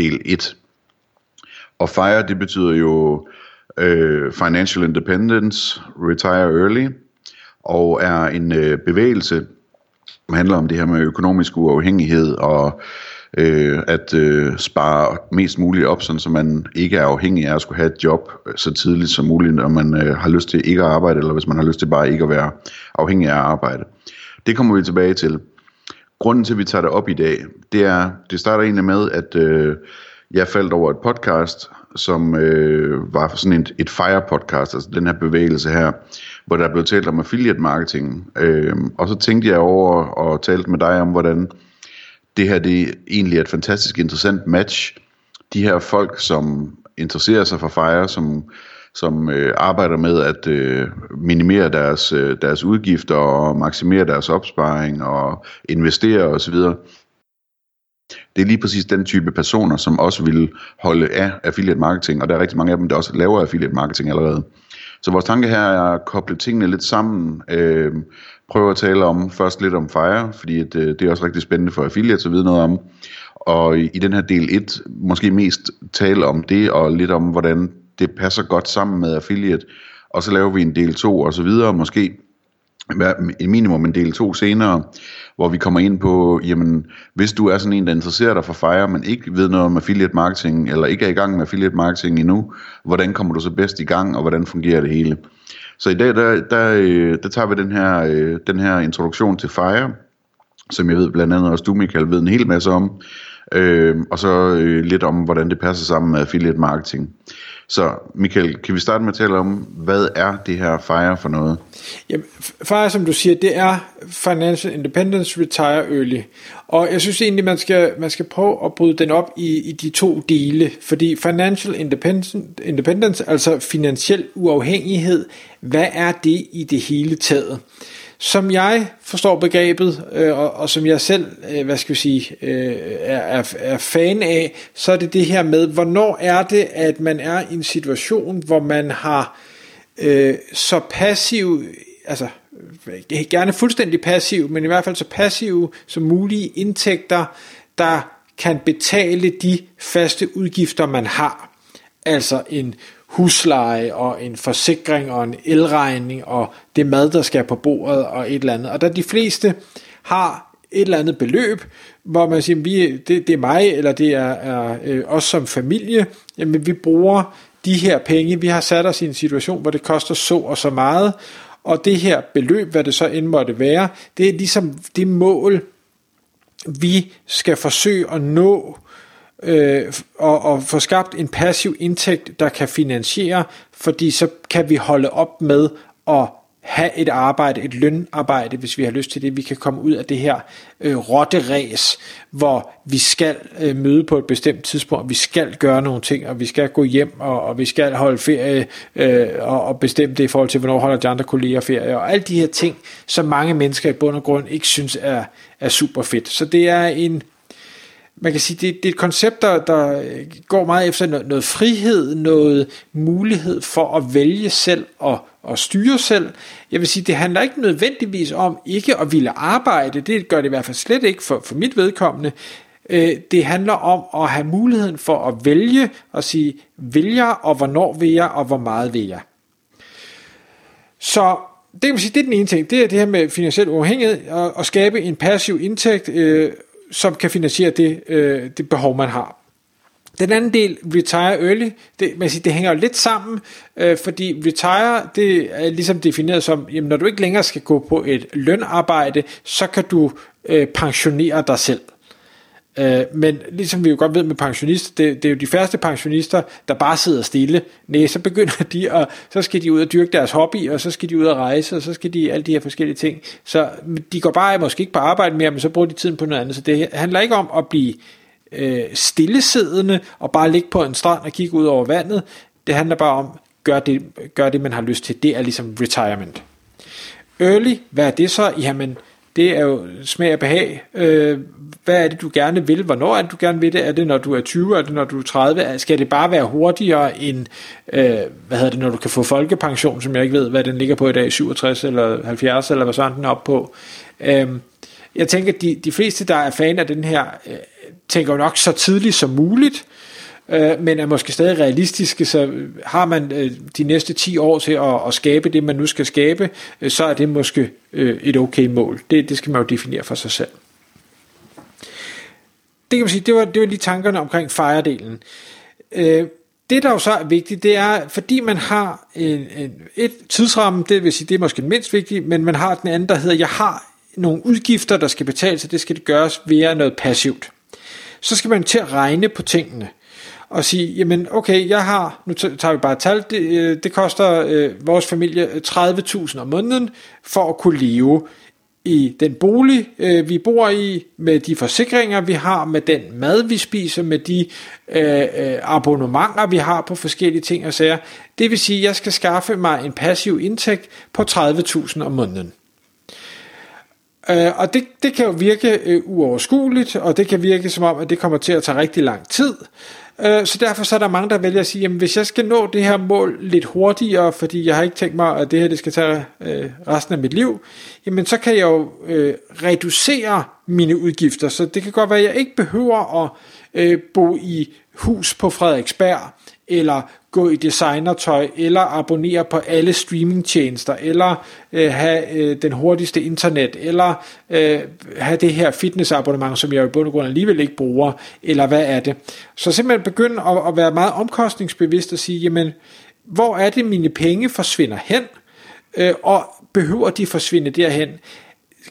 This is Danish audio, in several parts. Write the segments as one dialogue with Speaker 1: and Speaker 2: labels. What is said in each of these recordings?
Speaker 1: del 1. Og FIRE det betyder jo øh, Financial Independence, Retire Early, og er en øh, bevægelse, som handler om det her med økonomisk uafhængighed og øh, at øh, spare mest muligt op, sådan, så man ikke er afhængig af at skulle have et job øh, så tidligt som muligt, når man øh, har lyst til ikke at arbejde, eller hvis man har lyst til bare ikke at være afhængig af at arbejde. Det kommer vi tilbage til. Grunden til, at vi tager det op i dag, det er, det starter egentlig med, at øh, jeg faldt over et podcast, som øh, var sådan et, et fire podcast, altså den her bevægelse her, hvor der blev talt om affiliate marketing. Øh, og så tænkte jeg over og talte med dig om, hvordan det her det egentlig er et fantastisk interessant match. De her folk, som interesserer sig for FIRE, som, som øh, arbejder med at øh, minimere deres, øh, deres udgifter og maksimere deres opsparing og investere osv., det er lige præcis den type personer, som også vil holde af affiliate marketing, og der er rigtig mange af dem, der også laver affiliate marketing allerede. Så vores tanke her er at koble tingene lidt sammen, øh, prøve at tale om først lidt om Fire, fordi at, øh, det er også rigtig spændende for affiliates at vide noget om, og i, i den her del 1 måske mest tale om det, og lidt om hvordan det passer godt sammen med affiliate, og så laver vi en del 2 og så videre, måske en minimum en del 2 senere, hvor vi kommer ind på, jamen, hvis du er sådan en, der interesserer dig for Fire, men ikke ved noget om affiliate marketing, eller ikke er i gang med affiliate marketing endnu, hvordan kommer du så bedst i gang, og hvordan fungerer det hele? Så i dag, der, der, øh, der tager vi den her, øh, den her introduktion til Fire, som jeg ved blandt andet også du, Michael, ved en hel masse om, øh, og så øh, lidt om, hvordan det passer sammen med affiliate marketing. Så Michael, kan vi starte med at tale om, hvad er det her FIRE for noget?
Speaker 2: Jamen, FIRE, som du siger, det er Financial Independence Retire Early. Og jeg synes egentlig, man skal, man skal prøve at bryde den op i, i de to dele. Fordi Financial Independence, independence, altså finansiel uafhængighed, hvad er det i det hele taget? Som jeg forstår begrebet, øh, og, og som jeg selv, øh, hvad skal vi sige, øh, er, er, er fan af, så er det det her med, hvornår er det, at man er i en situation, hvor man har øh, så passiv, altså gerne fuldstændig passiv, men i hvert fald så passiv som mulige indtægter, der kan betale de faste udgifter, man har. Altså en husleje og en forsikring og en elregning og det mad, der skal på bordet og et eller andet. Og da de fleste har et eller andet beløb, hvor man siger, vi, det, det er mig, eller det er, er øh, os som familie, jamen vi bruger de her penge, vi har sat os i en situation, hvor det koster så og så meget, og det her beløb, hvad det så end måtte være, det er ligesom det mål, vi skal forsøge at nå øh, og, og få skabt en passiv indtægt, der kan finansiere, fordi så kan vi holde op med at have et arbejde, et lønarbejde, hvis vi har lyst til det. Vi kan komme ud af det her øh, rotteræs, hvor vi skal øh, møde på et bestemt tidspunkt, vi skal gøre nogle ting, og vi skal gå hjem, og, og vi skal holde ferie, øh, og, og bestemme det i forhold til, hvornår holder de andre kolleger ferie, og alle de her ting, som mange mennesker i bund og grund ikke synes er, er super fedt. Så det er en man kan sige, det, det er et koncept, der, der øh, går meget efter noget, noget frihed, noget mulighed for at vælge selv og, og styre selv. Jeg vil sige, det handler ikke nødvendigvis om ikke at ville arbejde, det gør det i hvert fald slet ikke for, for mit vedkommende. Øh, det handler om at have muligheden for at vælge og sige, vil jeg, og hvornår vil jeg, og hvor meget vil jeg. Så det kan man sige, det er den ene ting. Det er det her med finansiel uafhængighed og, og skabe en passiv indtægt, øh, som kan finansiere det, øh, det behov, man har. Den anden del, retire early, det, man siger, det hænger jo lidt sammen, øh, fordi retire, det er ligesom defineret som, jamen, når du ikke længere skal gå på et lønarbejde, så kan du øh, pensionere dig selv. Øh, men ligesom vi jo godt ved med pensionister, det, det er jo de færreste pensionister, der bare sidder stille. Nej, så begynder de at, så skal de ud og dyrke deres hobby, og så skal de ud og rejse, og så skal de alle de her forskellige ting. Så de går bare måske ikke på arbejde mere, men så bruger de tiden på noget andet. Så det handler ikke om at blive øh, stillesiddende og bare ligge på en strand og kigge ud over vandet. Det handler bare om, gør det, gør det man har lyst til. Det er ligesom retirement. Early, hvad er det så? Jamen, det er jo smag og behag. Øh, hvad er det, du gerne vil? Hvornår er det, du gerne vil det? Er det, når du er 20? Er det, når du er 30? Skal det bare være hurtigere end, øh, hvad hedder det, når du kan få folkepension, som jeg ikke ved, hvad den ligger på i dag, 67 eller 70, eller hvad sådan den er op på. Øh, jeg tænker, at de, de fleste, der er fan af den her, øh, tænker jo nok så tidligt som muligt, øh, øh, men er måske stadig realistiske, så har man øh, de næste 10 år til at, at skabe det, man nu skal skabe, øh, så er det måske øh, et okay mål. Det, det skal man jo definere for sig selv. Det kan man sige, det var, det var lige tankerne omkring fejredelen. Øh, det, der jo så er vigtigt, det er, fordi man har en, en, et tidsramme, det vil sige, det er måske mindst vigtigt, men man har den anden, der hedder, jeg har nogle udgifter, der skal betales, og det skal det gøres via noget passivt. Så skal man til at regne på tingene og sige, jamen okay, jeg har, nu tager vi bare et tal, det, øh, det koster øh, vores familie øh, 30.000 om måneden for at kunne leve i den bolig, øh, vi bor i, med de forsikringer, vi har, med den mad, vi spiser, med de øh, øh abonnementer, vi har på forskellige ting og sager. Det vil sige, at jeg skal skaffe mig en passiv indtægt på 30.000 om måneden. Øh, og det, det kan jo virke øh, uoverskueligt, og det kan virke som om, at det kommer til at tage rigtig lang tid. Øh, så derfor så er der mange, der vælger at sige, jamen hvis jeg skal nå det her mål lidt hurtigere, fordi jeg har ikke tænkt mig, at det her det skal tage øh, resten af mit liv, jamen så kan jeg jo øh, reducere mine udgifter. Så det kan godt være, at jeg ikke behøver at øh, bo i hus på Frederiksberg, eller gå i designertøj, eller abonnere på alle streamingtjenester, eller øh, have øh, den hurtigste internet, eller øh, have det her fitnessabonnement, som jeg i bund og grund alligevel ikke bruger, eller hvad er det. Så simpelthen begynde at, at være meget omkostningsbevidst og sige, jamen, hvor er det mine penge forsvinder hen, øh, og behøver de forsvinde derhen?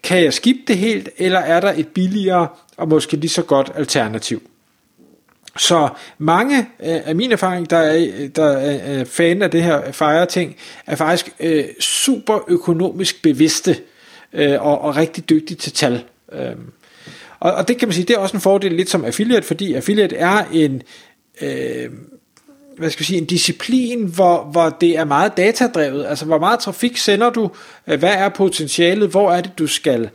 Speaker 2: Kan jeg skifte det helt, eller er der et billigere og måske lige så godt alternativ? Så mange øh, af mine erfaring, der er, der er fan af det her fejreting, er faktisk øh, super økonomisk bevidste øh, og, og rigtig dygtige til tal. Øh, og, og det kan man sige, det er også en fordel lidt som affiliate, fordi affiliate er en, øh, hvad skal jeg sige, en disciplin, hvor, hvor det er meget datadrevet. Altså, hvor meget trafik sender du? Øh, hvad er potentialet? Hvor er det, du skal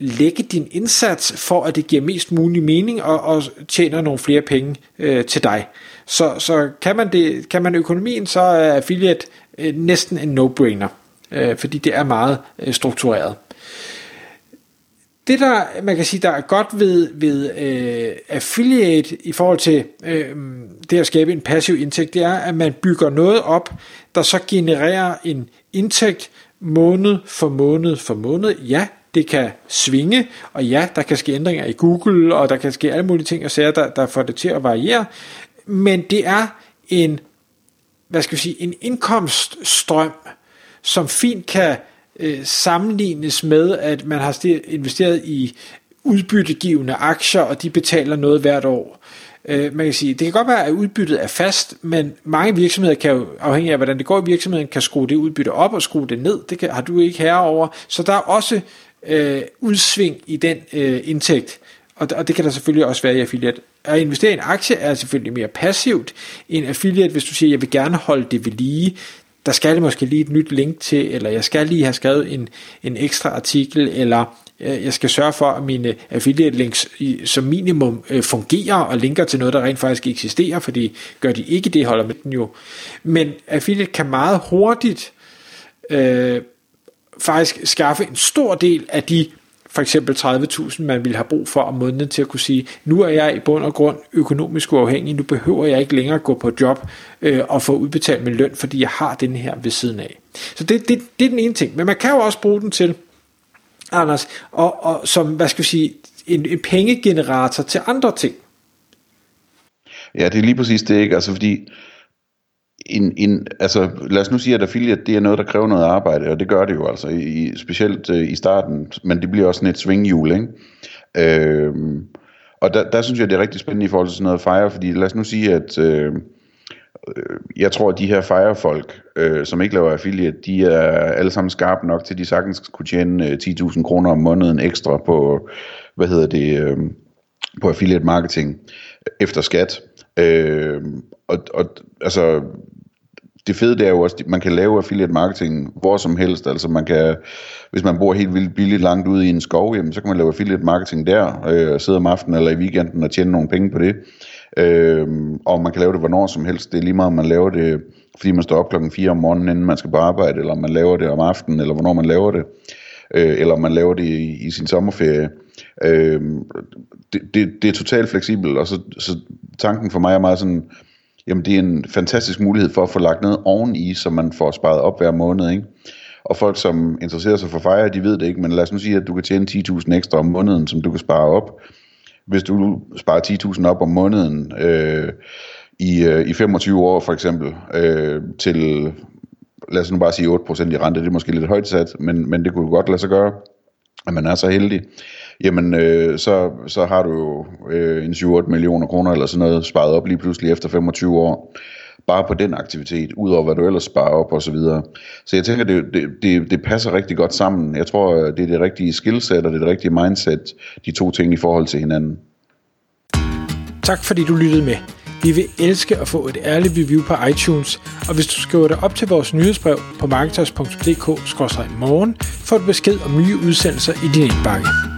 Speaker 2: lægge din indsats for, at det giver mest mulig mening og, og tjener nogle flere penge øh, til dig. Så, så kan, man det, kan man økonomien, så er affiliate øh, næsten en no-brainer, øh, fordi det er meget øh, struktureret. Det der, man kan sige, der er godt ved, ved øh, affiliate i forhold til øh, det at skabe en passiv indtægt, det er, at man bygger noget op, der så genererer en indtægt måned for måned for måned. Ja, det kan svinge, og ja, der kan ske ændringer i Google, og der kan ske alle mulige ting og sager, der, der får det til at variere, men det er en, hvad skal vi sige, en indkomststrøm, som fint kan øh, sammenlignes med, at man har investeret i udbyttegivende aktier, og de betaler noget hvert år. Øh, man kan sige, det kan godt være, at udbyttet er fast, men mange virksomheder kan jo, afhængig af hvordan det går i virksomheden, kan skrue det udbytte op og skrue det ned. Det kan, har du ikke herover. Så der er også øh, udsving i den øh, indtægt. Og, og det kan der selvfølgelig også være i affiliate. At investere i en aktie er selvfølgelig mere passivt end affiliate, hvis du siger, jeg vil gerne holde det ved lige. Der skal det måske lige et nyt link til, eller jeg skal lige have skrevet en, en ekstra artikel, eller øh, jeg skal sørge for, at mine affiliate links som minimum øh, fungerer og linker til noget, der rent faktisk eksisterer, fordi gør de ikke det, holder med den jo. Men affiliate kan meget hurtigt øh, faktisk skaffe en stor del af de for eksempel 30.000, man ville have brug for om måneden til at kunne sige, nu er jeg i bund og grund økonomisk uafhængig, nu behøver jeg ikke længere gå på job øh, og få udbetalt min løn, fordi jeg har den her ved siden af. Så det, det, det er den ene ting. Men man kan jo også bruge den til, Anders, og, og som, hvad skal vi sige, en, en pengegenerator til andre ting.
Speaker 1: Ja, det er lige præcis det, ikke? Altså fordi, en, en, altså lad os nu sige, at affiliate det er noget, der kræver noget arbejde, og det gør det jo altså, i, specielt øh, i starten, men det bliver også sådan et svinghjul, ikke? Øh, og der, der synes jeg, det er rigtig spændende i forhold til sådan noget fire, fordi lad os nu sige, at øh, øh, jeg tror, at de her Fire-folk, øh, som ikke laver affiliate, de er alle sammen skarpe nok til, at de sagtens kunne tjene øh, 10.000 kroner om måneden ekstra på, hvad hedder det, øh, på affiliate marketing efter skat. Øh, og, og altså, det fede det er jo også, at man kan lave affiliate marketing hvor som helst. Altså man kan, hvis man bor helt vildt billigt langt ude i en skov, jamen, så kan man lave affiliate marketing der, øh, sidde om aftenen eller i weekenden og tjene nogle penge på det. Øh, og man kan lave det hvornår som helst. Det er lige meget, om man laver det, fordi man står op klokken 4 om morgenen, inden man skal på arbejde, eller om man laver det om aftenen, eller hvornår man laver det, øh, eller om man laver det i, i sin sommerferie. Øh, det, det, det er totalt fleksibelt, og så, så tanken for mig er meget sådan, jamen det er en fantastisk mulighed for at få lagt noget oveni, så man får sparet op hver måned, ikke? Og folk, som interesserer sig for fejre, de ved det ikke, men lad os nu sige, at du kan tjene 10.000 ekstra om måneden, som du kan spare op. Hvis du sparer 10.000 op om måneden øh, i, øh, i 25 år for eksempel, øh, til lad os nu bare sige 8% i rente, det er måske lidt højt sat, men, men det kunne godt lade sig gøre, at man er så heldig jamen øh, så, så har du jo øh, en 7-8 millioner kroner eller sådan noget sparet op lige pludselig efter 25 år bare på den aktivitet, udover hvad du ellers sparer op og så videre. Så jeg tænker, det, det, det, det passer rigtig godt sammen. Jeg tror, det er det rigtige skillset, og det er det rigtige mindset, de to ting i forhold til hinanden.
Speaker 2: Tak fordi du lyttede med. Vi vil elske at få et ærligt review på iTunes, og hvis du skriver dig op til vores nyhedsbrev på marketers.dk-morgen, får du besked om nye udsendelser i din indbakke.